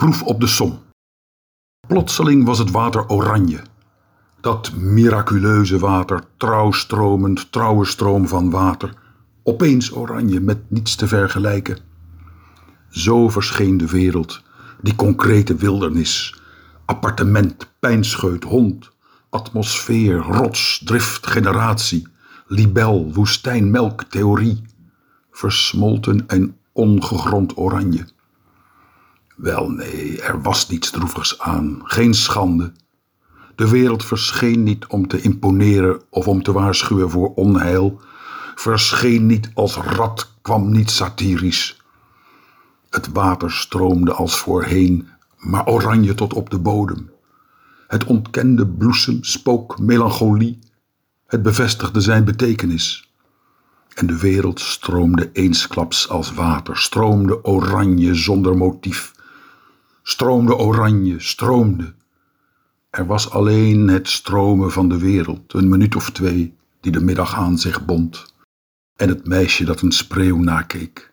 Proef op de som. Plotseling was het water oranje. Dat miraculeuze water, trouwstromend, trouwe stroom van water, opeens oranje met niets te vergelijken. Zo verscheen de wereld, die concrete wildernis, appartement, pijnscheut, hond, atmosfeer, rots, drift, generatie, libel, woestijn, melk, theorie, versmolten en ongegrond oranje. Wel nee, er was niets droevigs aan, geen schande. De wereld verscheen niet om te imponeren of om te waarschuwen voor onheil, verscheen niet als rat, kwam niet satirisch. Het water stroomde als voorheen, maar oranje tot op de bodem. Het ontkende bloesem, spook, melancholie, het bevestigde zijn betekenis. En de wereld stroomde eensklaps als water, stroomde oranje zonder motief, stroomde oranje, stroomde. Er was alleen het stromen van de wereld, een minuut of twee, die de middag aan zich bond, en het meisje dat een spreeuw nakeek.